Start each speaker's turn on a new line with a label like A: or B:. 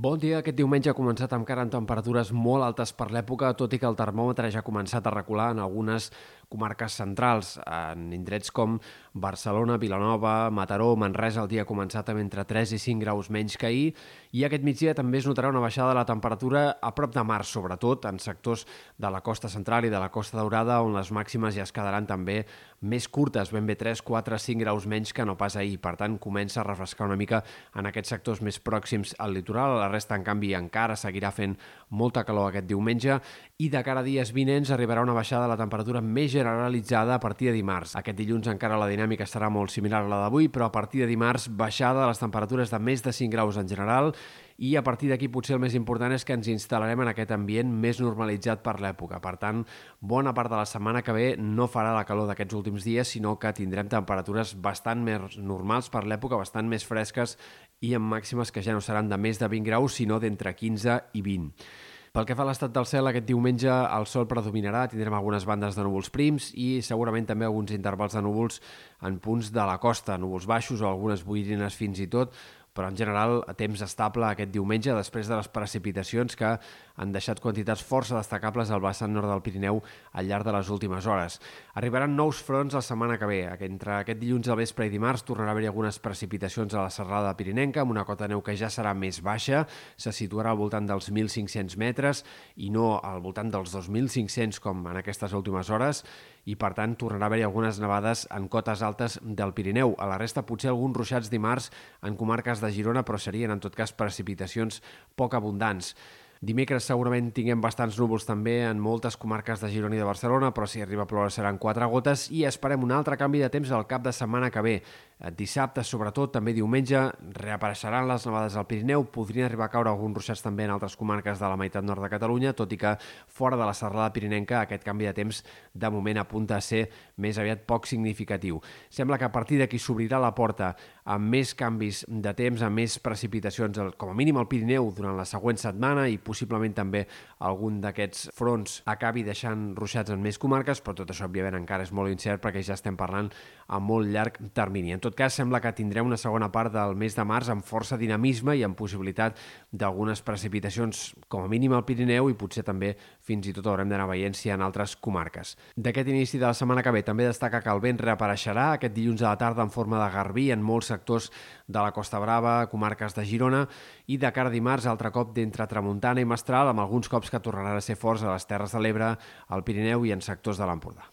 A: Bon dia. Aquest diumenge ha començat encara en temperatures molt altes per l'època, tot i que el termòmetre ja ha començat a recular en algunes comarques centrals, en indrets com Barcelona, Vilanova, Mataró, Manresa, el dia ha començat amb entre 3 i 5 graus menys que ahir, i aquest migdia també es notarà una baixada de la temperatura a prop de mar, sobretot en sectors de la costa central i de la costa daurada, on les màximes ja es quedaran també més curtes, ben bé 3, 4, 5 graus menys que no pas ahir. Per tant, comença a refrescar una mica en aquests sectors més pròxims al litoral. La resta, en canvi, encara seguirà fent molta calor aquest diumenge i de cara a dies vinents arribarà una baixada de la temperatura més generalitzada a partir de dimarts. Aquest dilluns encara la dinàmica serà molt similar a la d'avui, però a partir de dimarts baixada de les temperatures de més de 5 graus en general i a partir d'aquí potser el més important és que ens instal·larem en aquest ambient més normalitzat per l'època. Per tant, bona part de la setmana que ve no farà la calor d'aquests últims dies, sinó que tindrem temperatures bastant més normals per l'època, bastant més fresques i amb màximes que ja no seran de més de 20 graus, sinó d'entre 15 i 20. Pel que fa a l'estat del cel, aquest diumenge el sol predominarà, tindrem algunes bandes de núvols prims i segurament també alguns intervals de núvols en punts de la costa, núvols baixos o algunes boirines fins i tot, però en general a temps estable aquest diumenge després de les precipitacions que han deixat quantitats força destacables al vessant nord del Pirineu al llarg de les últimes hores. Arribaran nous fronts la setmana que ve. Entre aquest dilluns al vespre i dimarts tornarà a haver algunes precipitacions a la serrada pirinenca amb una cota neu que ja serà més baixa, se situarà al voltant dels 1.500 metres i no al voltant dels 2.500 com en aquestes últimes hores i per tant tornarà a haver-hi algunes nevades en cotes altes del Pirineu. A la resta potser alguns ruixats dimarts en comarques de Girona, però serien en tot cas precipitacions poc abundants. Dimecres segurament tinguem bastants núvols també en moltes comarques de Girona i de Barcelona, però si arriba a ploure seran quatre gotes i esperem un altre canvi de temps al cap de setmana que ve. Dissabte, sobretot, també diumenge, reapareixeran les nevades al Pirineu, podrien arribar a caure alguns ruixats també en altres comarques de la meitat nord de Catalunya, tot i que fora de la serrada pirinenca aquest canvi de temps de moment apunta a ser més aviat poc significatiu. Sembla que a partir d'aquí s'obrirà la porta amb més canvis de temps, amb més precipitacions, com a mínim al Pirineu durant la següent setmana i possiblement també algun d'aquests fronts acabi deixant ruixats en més comarques, però tot això, òbviament, encara és molt incert perquè ja estem parlant a molt llarg termini. En tot cas, sembla que tindrem una segona part del mes de març amb força dinamisme i amb possibilitat d'algunes precipitacions, com a mínim al Pirineu i potser també fins i tot haurem d'anar veient si en altres comarques. D'aquest inici de la setmana que ve també destaca que el vent reapareixerà aquest dilluns a la tarda en forma de garbí en molts sectors de la Costa Brava, comarques de Girona, i de cara a dimarts altre cop d'entre Tramuntana i Mestral, amb alguns cops que tornaran a ser forts a les Terres de l'Ebre, al Pirineu i en sectors de l'Empordà.